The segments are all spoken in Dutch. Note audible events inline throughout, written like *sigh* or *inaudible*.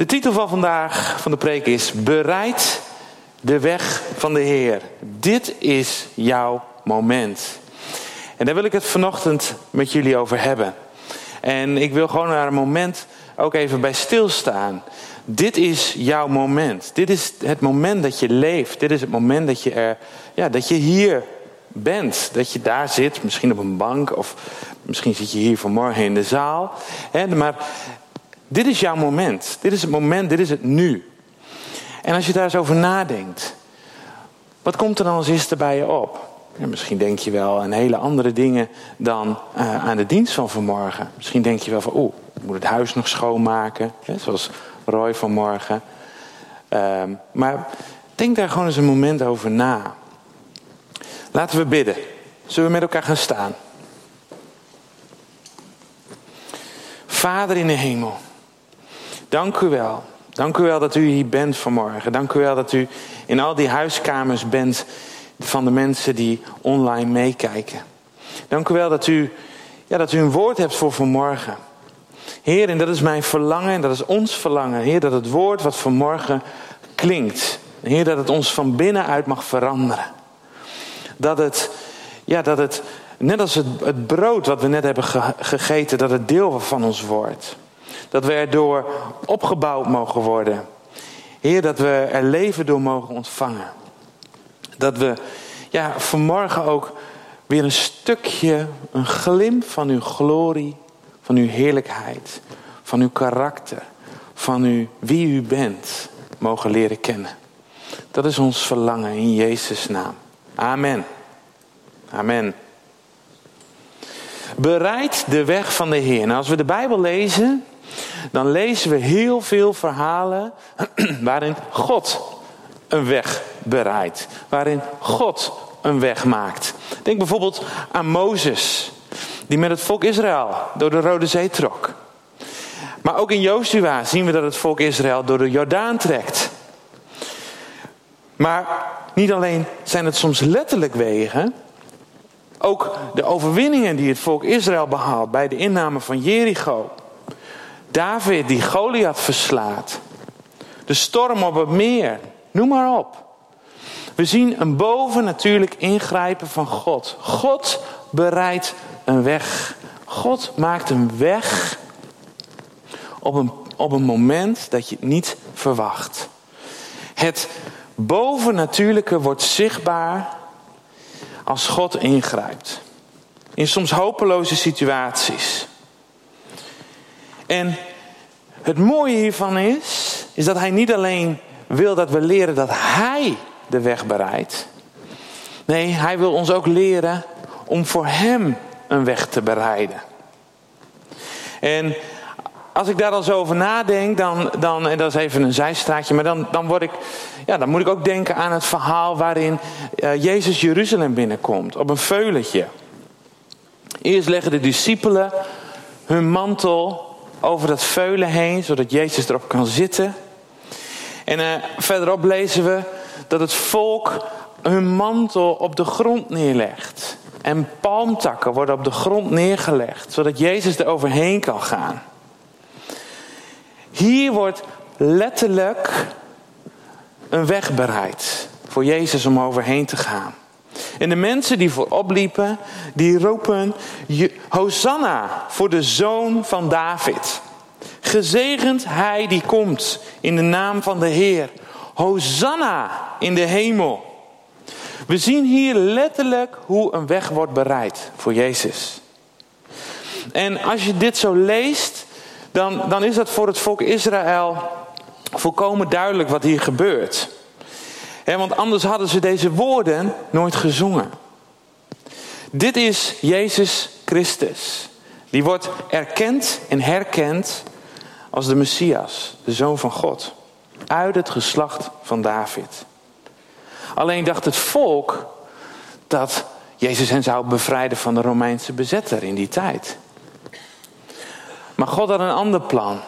De titel van vandaag van de preek is Bereid de weg van de Heer. Dit is jouw moment. En daar wil ik het vanochtend met jullie over hebben. En ik wil gewoon naar een moment ook even bij stilstaan. Dit is jouw moment. Dit is het moment dat je leeft. Dit is het moment dat je, er, ja, dat je hier bent. Dat je daar zit, misschien op een bank of misschien zit je hier vanmorgen in de zaal. Maar dit is jouw moment. Dit is het moment, dit is het nu. En als je daar eens over nadenkt, wat komt er dan als eerste bij je op? Misschien denk je wel aan hele andere dingen dan uh, aan de dienst van vanmorgen. Misschien denk je wel van, oeh, ik moet het huis nog schoonmaken. Hè, zoals Roy vanmorgen. Uh, maar denk daar gewoon eens een moment over na. Laten we bidden. Zullen we met elkaar gaan staan? Vader in de hemel, dank u wel. Dank u wel dat u hier bent vanmorgen. Dank u wel dat u in al die huiskamers bent van de mensen die online meekijken. Dank u wel dat u, ja, dat u een woord hebt voor vanmorgen. Heer, en dat is mijn verlangen en dat is ons verlangen. Heer, dat het woord wat vanmorgen klinkt. Heer, dat het ons van binnenuit mag veranderen. Dat het, ja, dat het net als het, het brood wat we net hebben gegeten, dat het deel van ons wordt. Dat we erdoor opgebouwd mogen worden. Heer, dat we er leven door mogen ontvangen. Dat we ja, vanmorgen ook weer een stukje, een glimp van uw glorie, van uw heerlijkheid, van uw karakter, van u, wie u bent, mogen leren kennen. Dat is ons verlangen in Jezus' naam. Amen. Amen. Bereid de weg van de Heer. Nou, als we de Bijbel lezen, dan lezen we heel veel verhalen *clears throat* waarin God een weg bereidt. Waarin God een weg maakt. Denk bijvoorbeeld aan Mozes, die met het volk Israël door de Rode Zee trok. Maar ook in Joshua zien we dat het volk Israël door de Jordaan trekt. Maar niet alleen zijn het soms letterlijk wegen, ook de overwinningen die het volk Israël behaalt bij de inname van Jericho. David die Goliath verslaat. De storm op het meer. Noem maar op. We zien een bovennatuurlijk ingrijpen van God. God bereidt een weg. God maakt een weg op een, op een moment dat je het niet verwacht. Het bovennatuurlijke wordt zichtbaar als God ingrijpt. In soms hopeloze situaties. En het mooie hiervan is, is dat hij niet alleen wil dat we leren dat hij de weg bereidt. Nee, hij wil ons ook leren om voor hem een weg te bereiden. En als ik daar dan zo over nadenk, dan, dan, en dat is even een zijstraatje, maar dan, dan, word ik, ja, dan moet ik ook denken aan het verhaal waarin uh, Jezus Jeruzalem binnenkomt, op een veuletje. Eerst leggen de discipelen hun mantel over dat veulen heen, zodat Jezus erop kan zitten. En uh, verderop lezen we dat het volk hun mantel op de grond neerlegt. En palmtakken worden op de grond neergelegd, zodat Jezus er overheen kan gaan. Hier wordt letterlijk een weg bereid voor Jezus om overheen te gaan. En de mensen die voorop liepen, die roepen: Hosanna voor de zoon van David. Gezegend hij die komt in de naam van de Heer. Hosanna in de hemel. We zien hier letterlijk hoe een weg wordt bereid voor Jezus. En als je dit zo leest, dan, dan is dat voor het volk Israël volkomen duidelijk wat hier gebeurt. Want anders hadden ze deze woorden nooit gezongen. Dit is Jezus Christus. Die wordt erkend en herkend als de Messias, de Zoon van God. Uit het geslacht van David. Alleen dacht het volk dat Jezus hen zou bevrijden van de Romeinse bezetter in die tijd. Maar God had een ander plan.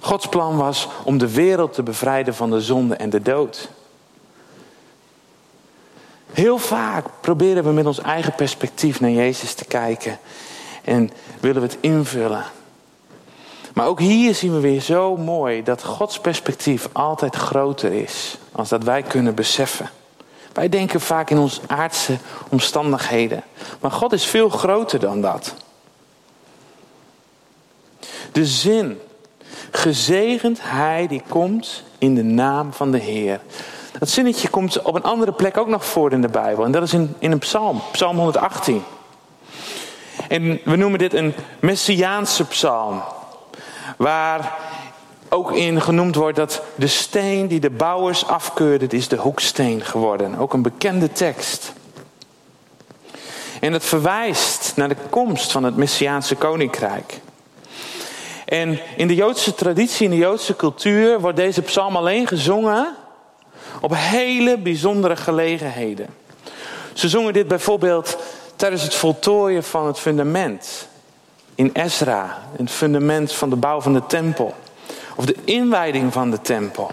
Gods plan was om de wereld te bevrijden van de zonde en de dood. Heel vaak proberen we met ons eigen perspectief naar Jezus te kijken en willen we het invullen. Maar ook hier zien we weer zo mooi dat Gods perspectief altijd groter is als dat wij kunnen beseffen. Wij denken vaak in onze aardse omstandigheden, maar God is veel groter dan dat. De zin, gezegend hij die komt in de naam van de Heer. Dat zinnetje komt op een andere plek ook nog voor in de Bijbel. En dat is in, in een psalm, psalm 118. En we noemen dit een Messiaanse psalm. Waar ook in genoemd wordt dat de steen die de bouwers afkeurden, is de hoeksteen geworden. Ook een bekende tekst. En het verwijst naar de komst van het Messiaanse koninkrijk. En in de Joodse traditie, in de Joodse cultuur, wordt deze psalm alleen gezongen op hele bijzondere gelegenheden. Ze zongen dit bijvoorbeeld tijdens het voltooien van het fundament in Ezra, het fundament van de bouw van de tempel, of de inwijding van de tempel.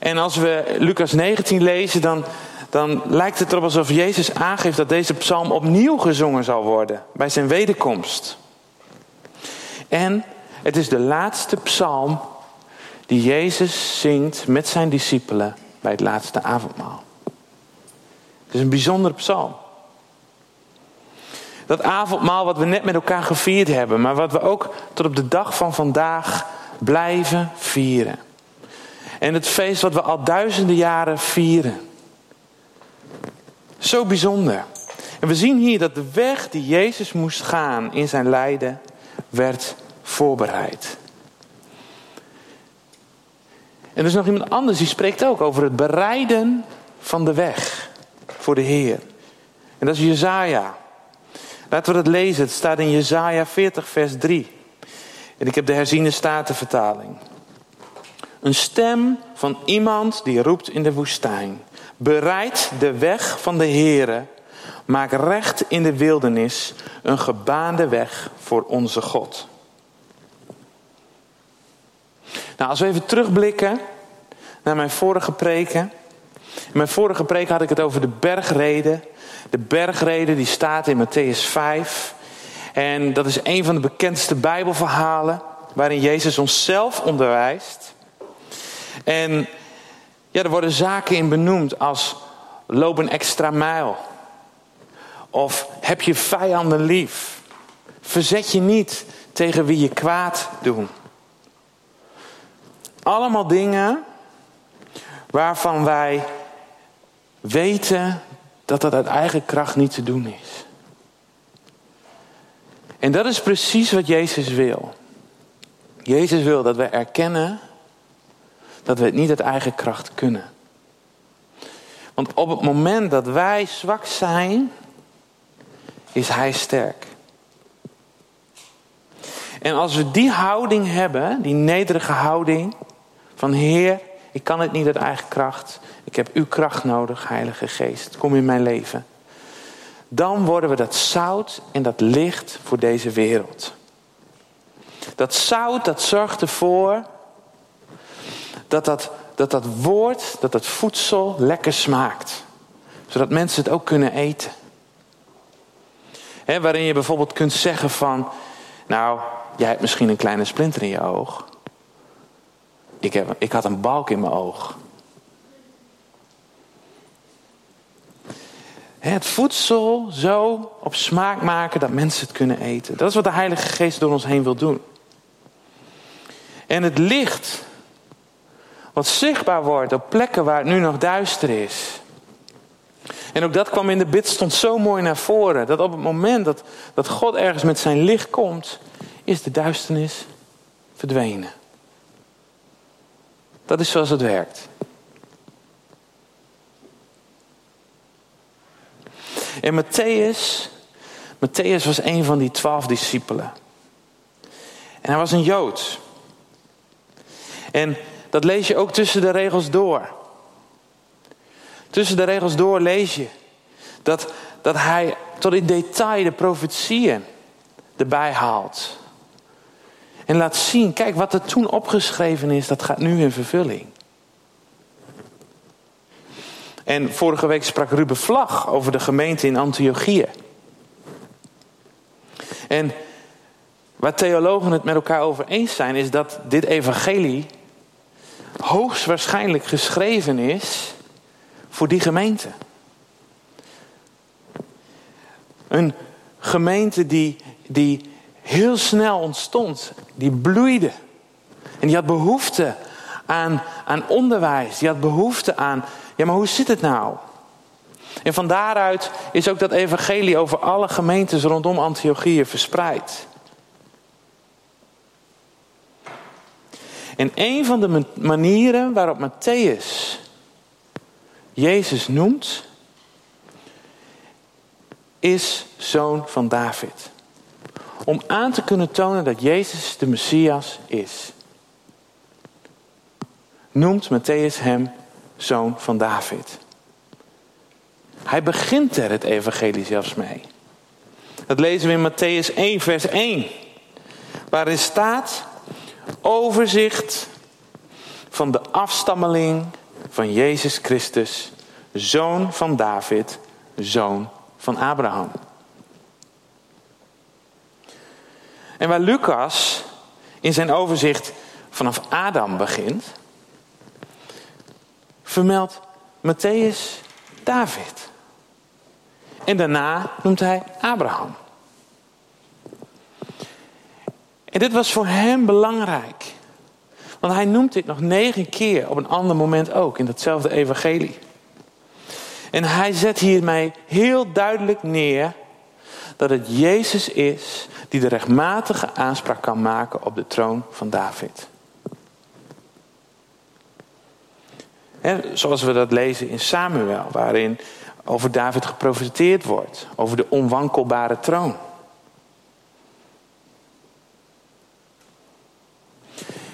En als we Lucas 19 lezen, dan, dan lijkt het erop alsof Jezus aangeeft dat deze psalm opnieuw gezongen zal worden bij zijn wederkomst. En het is de laatste psalm die Jezus zingt met zijn discipelen bij het laatste avondmaal. Het is een bijzondere psalm. Dat avondmaal wat we net met elkaar gevierd hebben, maar wat we ook tot op de dag van vandaag blijven vieren. En het feest wat we al duizenden jaren vieren. Zo bijzonder. En we zien hier dat de weg die Jezus moest gaan in zijn lijden werd voorbereid. En er is nog iemand anders die spreekt ook over het bereiden van de weg voor de Heer. En dat is Jezaja. Laten we dat lezen. Het staat in Jezaja 40 vers 3. En ik heb de herziene statenvertaling. Een stem van iemand die roept in de woestijn. Bereid de weg van de Heere. Maak recht in de wildernis een gebaande weg voor onze God. Nou, als we even terugblikken naar mijn vorige preken. In mijn vorige preek had ik het over de bergreden. De bergreden die staat in Matthäus 5. En dat is een van de bekendste Bijbelverhalen waarin Jezus onszelf onderwijst. En ja, er worden zaken in benoemd als loop een extra mijl. Of heb je vijanden lief. Verzet je niet tegen wie je kwaad doen. Allemaal dingen waarvan wij weten dat dat uit eigen kracht niet te doen is. En dat is precies wat Jezus wil. Jezus wil dat we erkennen dat we het niet uit eigen kracht kunnen. Want op het moment dat wij zwak zijn, is Hij sterk. En als we die houding hebben, die nederige houding van Heer, ik kan het niet uit eigen kracht. Ik heb uw kracht nodig, Heilige Geest. Kom in mijn leven. Dan worden we dat zout en dat licht voor deze wereld. Dat zout, dat zorgt ervoor dat dat, dat, dat woord, dat dat voedsel lekker smaakt. Zodat mensen het ook kunnen eten. He, waarin je bijvoorbeeld kunt zeggen van, nou, jij hebt misschien een kleine splinter in je oog. Ik, heb, ik had een balk in mijn oog. Het voedsel zo op smaak maken dat mensen het kunnen eten. Dat is wat de Heilige Geest door ons heen wil doen. En het licht, wat zichtbaar wordt op plekken waar het nu nog duister is. En ook dat kwam in de bid stond zo mooi naar voren. Dat op het moment dat, dat God ergens met zijn licht komt, is de duisternis verdwenen. Dat is zoals het werkt. En Matthäus, Matthäus was een van die twaalf discipelen. En hij was een Jood. En dat lees je ook tussen de regels door. Tussen de regels door lees je dat, dat hij tot in detail de profetieën erbij haalt. En laat zien, kijk wat er toen opgeschreven is, dat gaat nu in vervulling. En vorige week sprak Ruben Vlag over de gemeente in Antiochië. En waar theologen het met elkaar over eens zijn, is dat dit evangelie hoogstwaarschijnlijk geschreven is voor die gemeente. Een gemeente die, die heel snel ontstond, die bloeide. En die had behoefte aan, aan onderwijs, die had behoefte aan, ja maar hoe zit het nou? En van daaruit is ook dat evangelie over alle gemeentes rondom Antiochië verspreid. En een van de manieren waarop Matthäus Jezus noemt, is zoon van David. Om aan te kunnen tonen dat Jezus de Messias is, noemt Matthäus hem zoon van David. Hij begint er het evangelie zelfs mee. Dat lezen we in Matthäus 1, vers 1. Waarin staat overzicht van de afstammeling van Jezus Christus, zoon van David, zoon van Abraham. En waar Lucas in zijn overzicht vanaf Adam begint, vermeldt Matthäus David. En daarna noemt hij Abraham. En dit was voor hem belangrijk. Want hij noemt dit nog negen keer op een ander moment ook in datzelfde evangelie. En hij zet hiermee heel duidelijk neer dat het Jezus is die de rechtmatige aanspraak kan maken op de troon van David. zoals we dat lezen in Samuel, waarin over David geprofiteerd wordt, over de onwankelbare troon.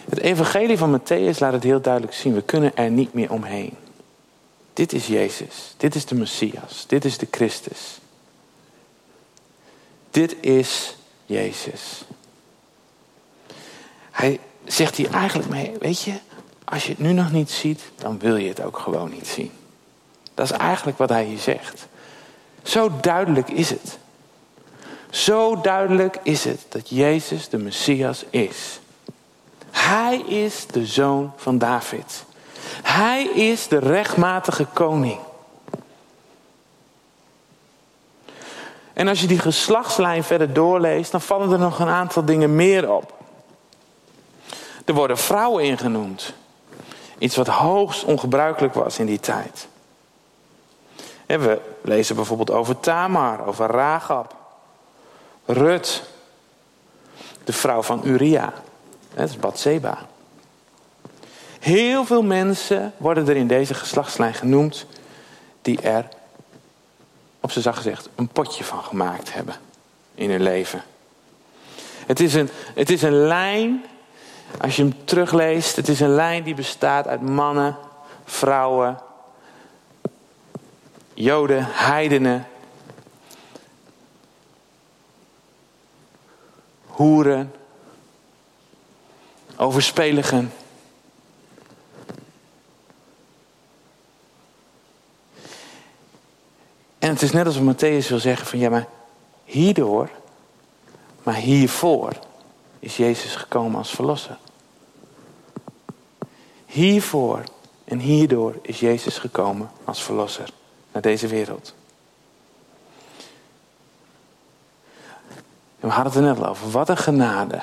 Het evangelie van Matthäus laat het heel duidelijk zien. We kunnen er niet meer omheen. Dit is Jezus. Dit is de Messias. Dit is de Christus. Dit is Jezus. Hij zegt hier eigenlijk mee, weet je, als je het nu nog niet ziet, dan wil je het ook gewoon niet zien. Dat is eigenlijk wat hij hier zegt. Zo duidelijk is het. Zo duidelijk is het dat Jezus de Messias is. Hij is de zoon van David. Hij is de rechtmatige koning. En als je die geslachtslijn verder doorleest, dan vallen er nog een aantal dingen meer op. Er worden vrouwen ingenoemd. Iets wat hoogst ongebruikelijk was in die tijd. We lezen bijvoorbeeld over Tamar, over Ragab, Rut, de vrouw van Uria. Dat is Bathseba. Heel veel mensen worden er in deze geslachtslijn genoemd die er, op zijn zacht gezegd, een potje van gemaakt hebben in hun leven. Het is een, het is een lijn, als je hem terugleest, het is een lijn die bestaat uit mannen, vrouwen, joden, heidenen, hoeren, overspeligen. En het is net alsof Matthäus wil zeggen van ja, maar hierdoor, maar hiervoor is Jezus gekomen als verlosser. Hiervoor en hierdoor is Jezus gekomen als verlosser naar deze wereld. En we hadden het er net al over. Wat een genade.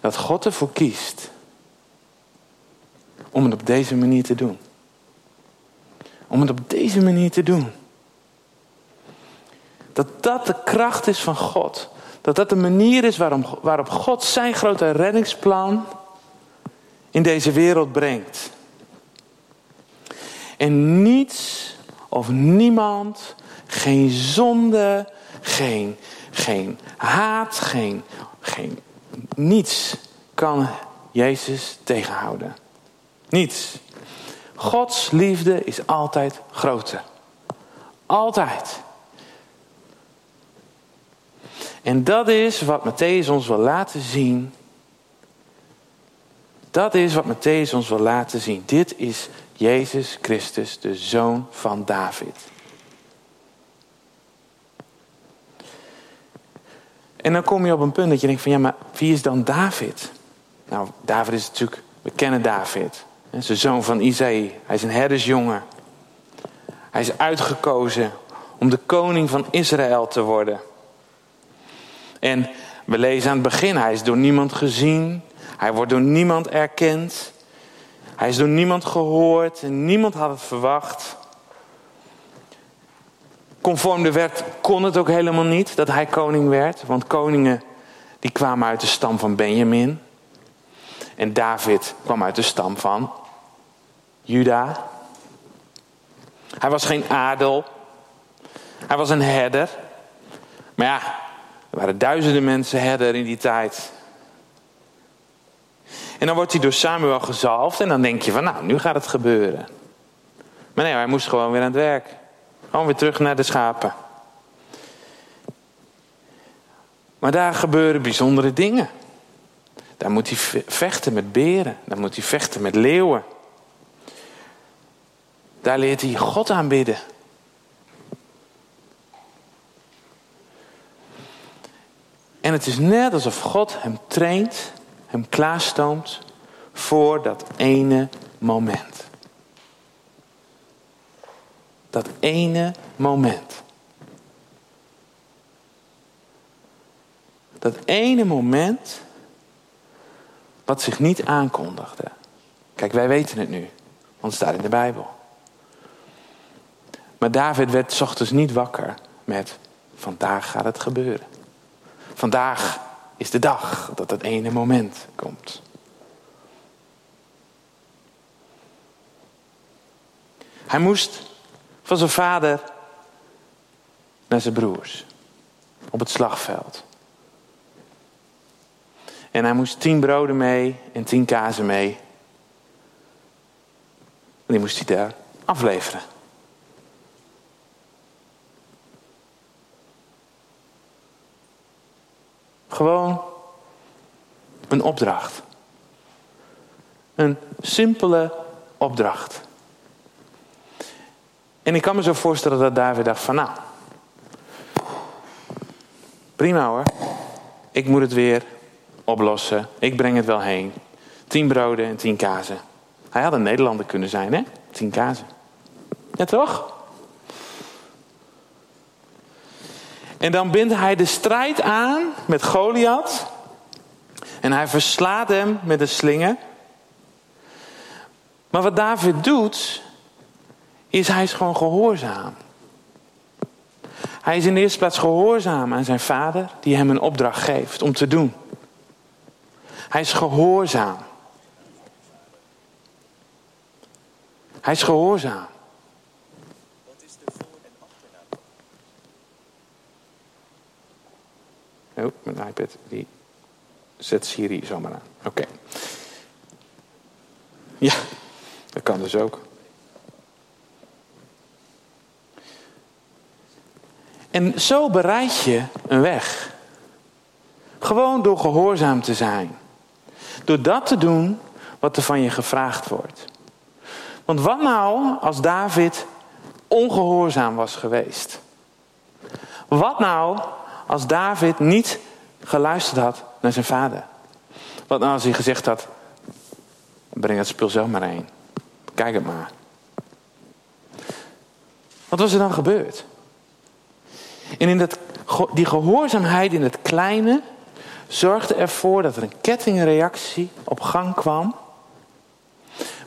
Dat God ervoor kiest om het op deze manier te doen. Om het op deze manier te doen. Dat dat de kracht is van God. Dat dat de manier is waarom, waarop God zijn grote reddingsplan in deze wereld brengt. En niets of niemand, geen zonde, geen, geen haat, geen, geen niets kan Jezus tegenhouden. Niets. Gods liefde is altijd groter. Altijd. En dat is wat Matthäus ons wil laten zien. Dat is wat Matthäus ons wil laten zien. Dit is Jezus Christus, de zoon van David. En dan kom je op een punt dat je denkt van ja, maar wie is dan David? Nou, David is natuurlijk, we kennen David. Hij is de zoon van Isaïe. Hij is een herdersjongen. Hij is uitgekozen om de koning van Israël te worden. En we lezen aan het begin, hij is door niemand gezien. Hij wordt door niemand erkend. Hij is door niemand gehoord en niemand had het verwacht. Conform de wet kon het ook helemaal niet dat hij koning werd. Want koningen die kwamen uit de stam van Benjamin. En David kwam uit de stam van Juda. Hij was geen adel. Hij was een herder. Maar ja, er waren duizenden mensen herder in die tijd. En dan wordt hij door Samuel gezalfd en dan denk je van nou, nu gaat het gebeuren. Maar nee, hij moest gewoon weer aan het werk. Gewoon weer terug naar de schapen. Maar daar gebeuren bijzondere dingen. Daar moet hij vechten met beren. Daar moet hij vechten met leeuwen. Daar leert hij God aanbidden. En het is net alsof God hem traint, hem klaarstoomt voor dat ene moment. Dat ene moment. Dat ene moment wat zich niet aankondigde. Kijk, wij weten het nu, want het staat in de Bijbel. Maar David werd ochtends niet wakker met: vandaag gaat het gebeuren. Vandaag is de dag dat het ene moment komt. Hij moest van zijn vader naar zijn broers op het slagveld. En hij moest tien broden mee en tien kazen mee. En die moest hij daar afleveren. Gewoon een opdracht. Een simpele opdracht. En ik kan me zo voorstellen dat David dacht van nou, prima hoor, ik moet het weer oplossen, ik breng het wel heen. Tien broden en tien kazen. Hij had een Nederlander kunnen zijn hè, tien kazen. Ja toch? En dan bindt hij de strijd aan met Goliath. En hij verslaat hem met een slinger. Maar wat David doet, is hij is gewoon gehoorzaam. Hij is in de eerste plaats gehoorzaam aan zijn vader, die hem een opdracht geeft om te doen. Hij is gehoorzaam. Hij is gehoorzaam. Oh, mijn iPad die zet Siri zomaar aan. Oké. Ja, dat kan dus ook. En zo bereid je een weg. Gewoon door gehoorzaam te zijn. Door dat te doen wat er van je gevraagd wordt. Want wat nou als David ongehoorzaam was geweest? Wat nou als David niet geluisterd had naar zijn vader? Wat nou als hij gezegd had: breng het spul zelf maar heen. Kijk het maar. Wat was er dan gebeurd? En in dat, die gehoorzaamheid in het kleine zorgde ervoor dat er een kettingreactie op gang kwam.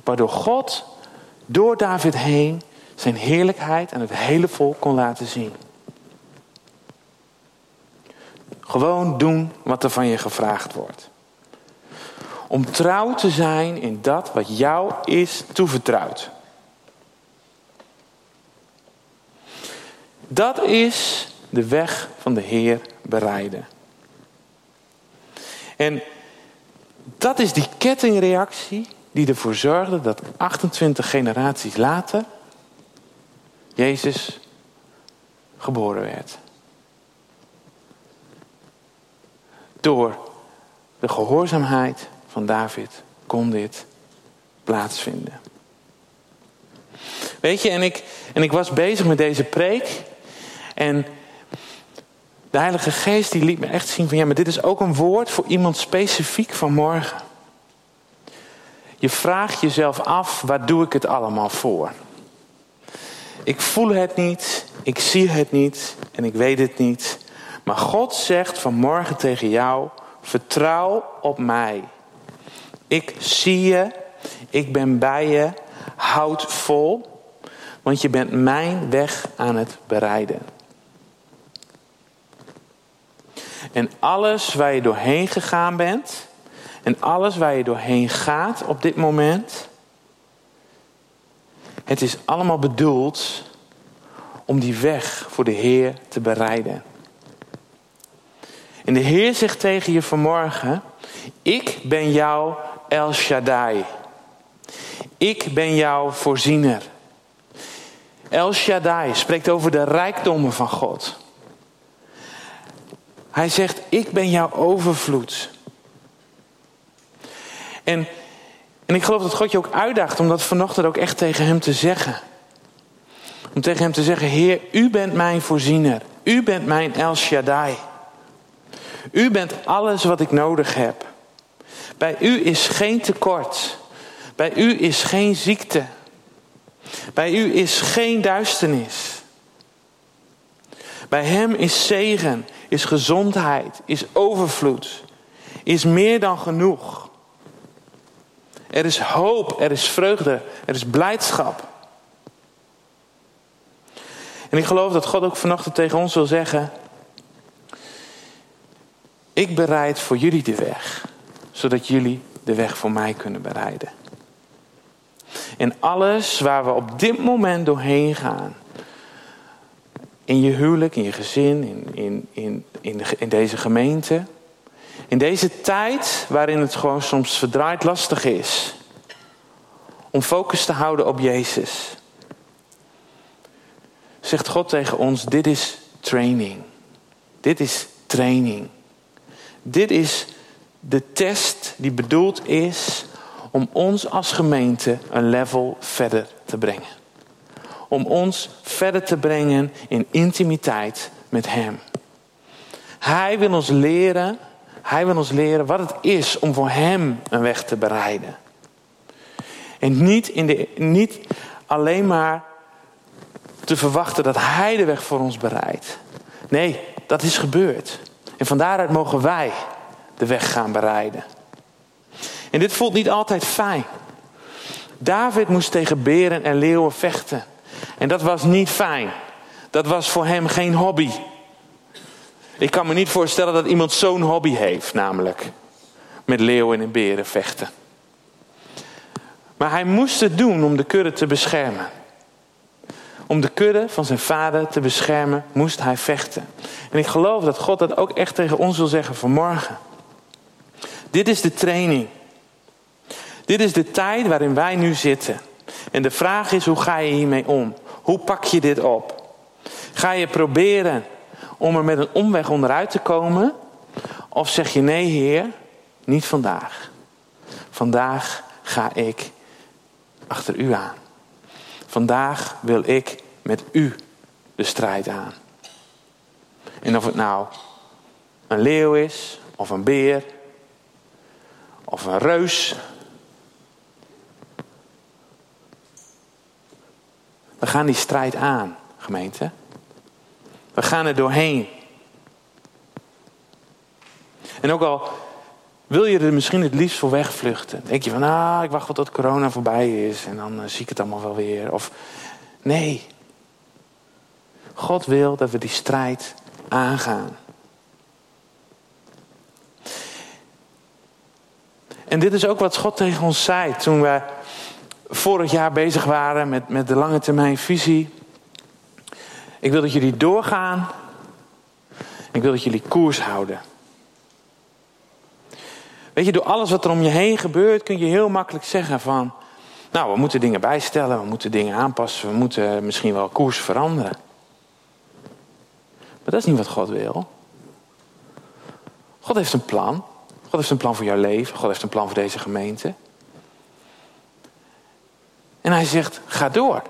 Waardoor God door David heen zijn heerlijkheid aan het hele volk kon laten zien. Gewoon doen wat er van je gevraagd wordt. Om trouw te zijn in dat wat jou is toevertrouwd. Dat is de weg van de Heer bereiden. En dat is die kettingreactie die ervoor zorgde dat 28 generaties later Jezus geboren werd. Door de gehoorzaamheid van David kon dit plaatsvinden. Weet je, en ik, en ik was bezig met deze preek. En De Heilige Geest die liet me echt zien van ja, maar dit is ook een woord voor iemand specifiek van morgen. Je vraagt jezelf af, waar doe ik het allemaal voor? Ik voel het niet, ik zie het niet en ik weet het niet. Maar God zegt vanmorgen tegen jou, vertrouw op mij. Ik zie je, ik ben bij je, houd vol, want je bent mijn weg aan het bereiden. En alles waar je doorheen gegaan bent, en alles waar je doorheen gaat op dit moment, het is allemaal bedoeld om die weg voor de Heer te bereiden. En de Heer zegt tegen je vanmorgen: Ik ben jouw El Shaddai. Ik ben jouw voorziener. El Shaddai spreekt over de rijkdommen van God. Hij zegt: Ik ben jouw overvloed. En, en ik geloof dat God je ook uitdaagt om dat vanochtend ook echt tegen hem te zeggen. Om tegen hem te zeggen: Heer, u bent mijn voorziener. U bent mijn El Shaddai. U bent alles wat ik nodig heb. Bij u is geen tekort. Bij u is geen ziekte. Bij u is geen duisternis. Bij hem is zegen, is gezondheid, is overvloed, is meer dan genoeg. Er is hoop, er is vreugde, er is blijdschap. En ik geloof dat God ook vanochtend tegen ons wil zeggen: Ik bereid voor jullie de weg, zodat jullie de weg voor mij kunnen bereiden. En alles waar we op dit moment doorheen gaan, in je huwelijk, in je gezin, in, in, in, in, in deze gemeente, in deze tijd waarin het gewoon soms verdraaid lastig is om focus te houden op Jezus, zegt God tegen ons: dit is training. Dit is training. Dit is de test die bedoeld is om ons als gemeente een level verder te brengen. Om ons verder te brengen in intimiteit met Hem. Hij wil ons leren, Hij wil ons leren wat het is om voor Hem een weg te bereiden. En niet, in de, niet alleen maar te verwachten dat Hij de weg voor ons bereidt. Nee, dat is gebeurd. En van daaruit mogen wij de weg gaan bereiden. En dit voelt niet altijd fijn. David moest tegen beren en leeuwen vechten. En dat was niet fijn. Dat was voor hem geen hobby. Ik kan me niet voorstellen dat iemand zo'n hobby heeft, namelijk met leeuwen en beren vechten. Maar hij moest het doen om de kudde te beschermen. Om de kudde van zijn vader te beschermen, moest hij vechten. En ik geloof dat God dat ook echt tegen ons wil zeggen vanmorgen. Dit is de training. Dit is de tijd waarin wij nu zitten. En de vraag is, hoe ga je hiermee om? Hoe pak je dit op? Ga je proberen om er met een omweg onderuit te komen? Of zeg je nee, Heer, niet vandaag. Vandaag ga ik achter u aan. Vandaag wil ik met u de strijd aan. En of het nou een leeuw is, of een beer, of een reus. We gaan die strijd aan, gemeente. We gaan er doorheen. En ook al wil je er misschien het liefst voor wegvluchten? Denk je van, ah, ik wacht wel tot corona voorbij is en dan eh, zie ik het allemaal wel weer. Of nee. God wil dat we die strijd aangaan. En dit is ook wat God tegen ons zei toen we vorig jaar bezig waren met, met de lange termijn visie. Ik wil dat jullie doorgaan. Ik wil dat jullie koers houden. Weet je, door alles wat er om je heen gebeurt, kun je heel makkelijk zeggen van, nou, we moeten dingen bijstellen, we moeten dingen aanpassen, we moeten misschien wel koers veranderen. Maar dat is niet wat God wil. God heeft een plan. God heeft een plan voor jouw leven. God heeft een plan voor deze gemeente. En hij zegt, ga door.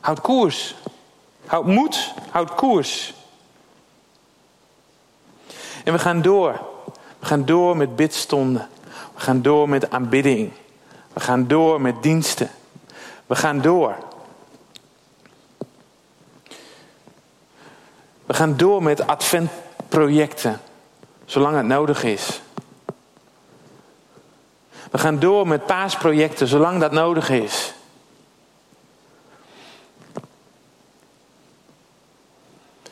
Houd koers. Houd moed. Houd koers. En we gaan door. We gaan door met bidstonden. We gaan door met aanbidding. We gaan door met diensten. We gaan door. We gaan door met adventprojecten, zolang het nodig is. We gaan door met paasprojecten, zolang dat nodig is.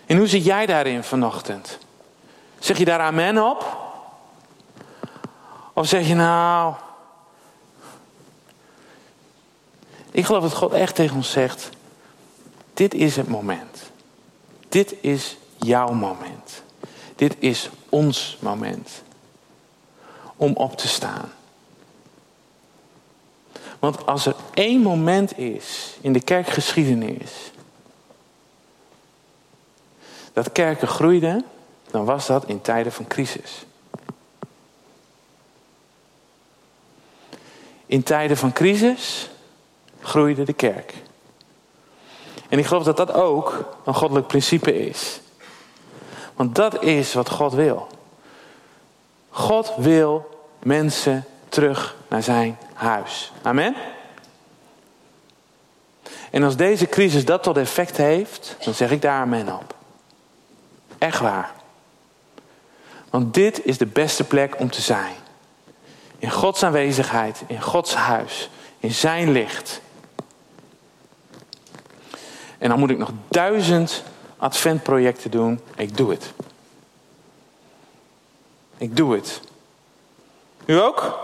En hoe zit jij daarin vanochtend? Zeg je daar amen op? Of zeg je nou. Ik geloof dat God echt tegen ons zegt: Dit is het moment. Dit is jouw moment. Dit is ons moment. Om op te staan. Want als er één moment is in de kerkgeschiedenis. dat kerken groeiden, dan was dat in tijden van crisis. In tijden van crisis groeide de kerk. En ik geloof dat dat ook een goddelijk principe is. Want dat is wat God wil. God wil mensen terug naar zijn huis. Amen? En als deze crisis dat tot effect heeft, dan zeg ik daar amen op. Echt waar. Want dit is de beste plek om te zijn. In Gods aanwezigheid, in Gods huis, in zijn licht. En dan moet ik nog duizend adventprojecten doen. Ik doe het. Ik doe het. U ook?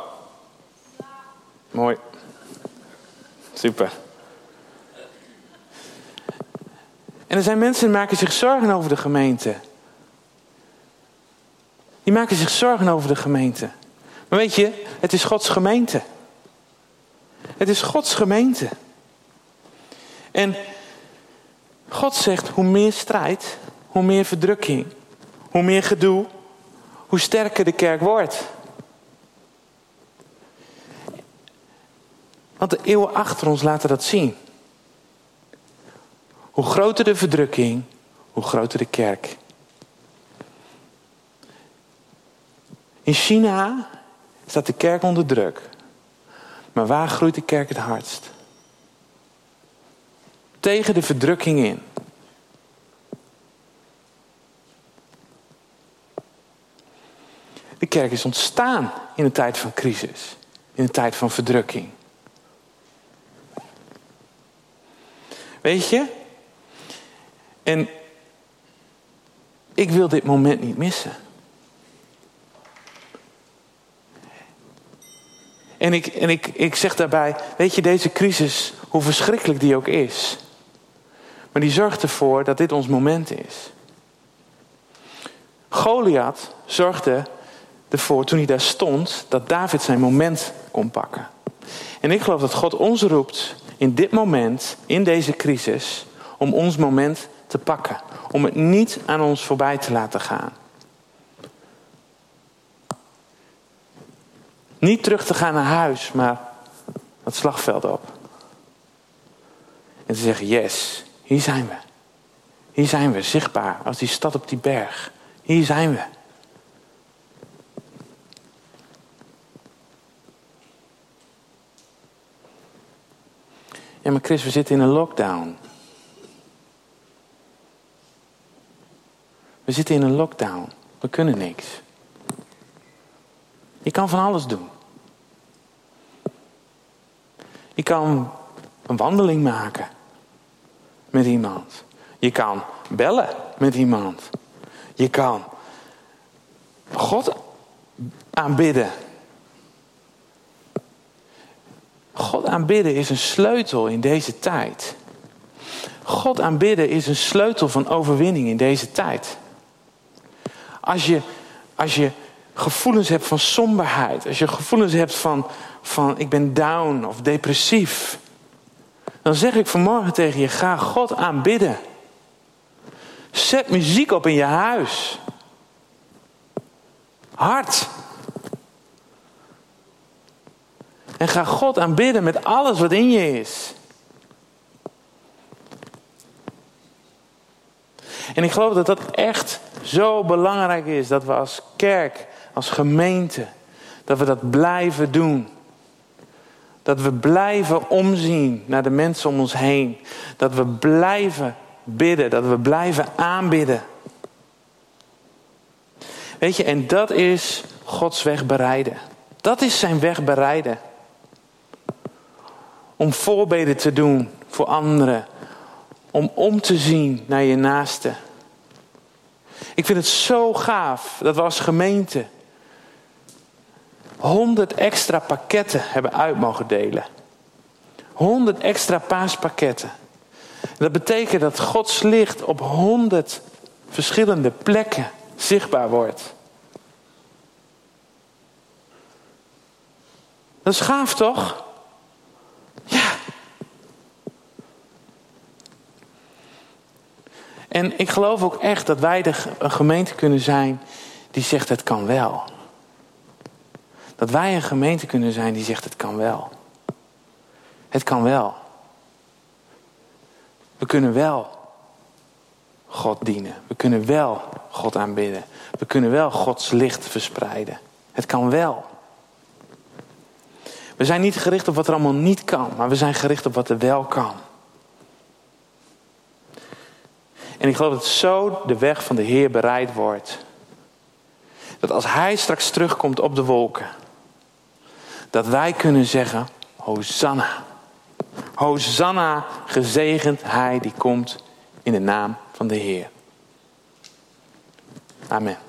Mooi. Super. En er zijn mensen die maken zich zorgen over de gemeente. Die maken zich zorgen over de gemeente. Weet je, het is Gods gemeente. Het is Gods gemeente. En God zegt, hoe meer strijd, hoe meer verdrukking, hoe meer gedoe, hoe sterker de kerk wordt. Want de eeuwen achter ons laten dat zien. Hoe groter de verdrukking, hoe groter de kerk. In China staat de kerk onder druk. Maar waar groeit de kerk het hardst? Tegen de verdrukking in. De kerk is ontstaan in een tijd van crisis, in een tijd van verdrukking. Weet je? En ik wil dit moment niet missen. En, ik, en ik, ik zeg daarbij, weet je, deze crisis, hoe verschrikkelijk die ook is. Maar die zorgt ervoor dat dit ons moment is. Goliath zorgde ervoor, toen hij daar stond, dat David zijn moment kon pakken. En ik geloof dat God ons roept in dit moment, in deze crisis, om ons moment te pakken. Om het niet aan ons voorbij te laten gaan. Niet terug te gaan naar huis, maar het slagveld op. En te zeggen, yes, hier zijn we. Hier zijn we, zichtbaar, als die stad op die berg. Hier zijn we. Ja, maar Chris, we zitten in een lockdown. We zitten in een lockdown. We kunnen niks. Je kan van alles doen. Je kan een wandeling maken met iemand. Je kan bellen met iemand. Je kan God aanbidden. God aanbidden is een sleutel in deze tijd. God aanbidden is een sleutel van overwinning in deze tijd. Als je, als je gevoelens hebt van somberheid, als je gevoelens hebt van, van ik ben down of depressief, dan zeg ik vanmorgen tegen je: ga God aanbidden. Zet muziek op in je huis. Hard. En ga God aanbidden met alles wat in je is. En ik geloof dat dat echt zo belangrijk is dat we als kerk, als gemeente, dat we dat blijven doen. Dat we blijven omzien naar de mensen om ons heen. Dat we blijven bidden, dat we blijven aanbidden. Weet je, en dat is Gods weg bereiden. Dat is zijn weg bereiden. Om voorbeden te doen voor anderen. Om om te zien naar je naaste. Ik vind het zo gaaf dat we als gemeente 100 extra pakketten hebben uit mogen delen. 100 extra paaspakketten. Dat betekent dat Gods licht op 100 verschillende plekken zichtbaar wordt. Dat is gaaf toch? Ja. En ik geloof ook echt dat wij de, een gemeente kunnen zijn die zegt het kan wel. Dat wij een gemeente kunnen zijn die zegt het kan wel. Het kan wel. We kunnen wel God dienen. We kunnen wel God aanbidden. We kunnen wel Gods licht verspreiden. Het kan wel. We zijn niet gericht op wat er allemaal niet kan, maar we zijn gericht op wat er wel kan. En ik geloof dat zo de weg van de Heer bereid wordt. Dat als Hij straks terugkomt op de wolken, dat wij kunnen zeggen, Hosanna. Hosanna, gezegend Hij die komt in de naam van de Heer. Amen.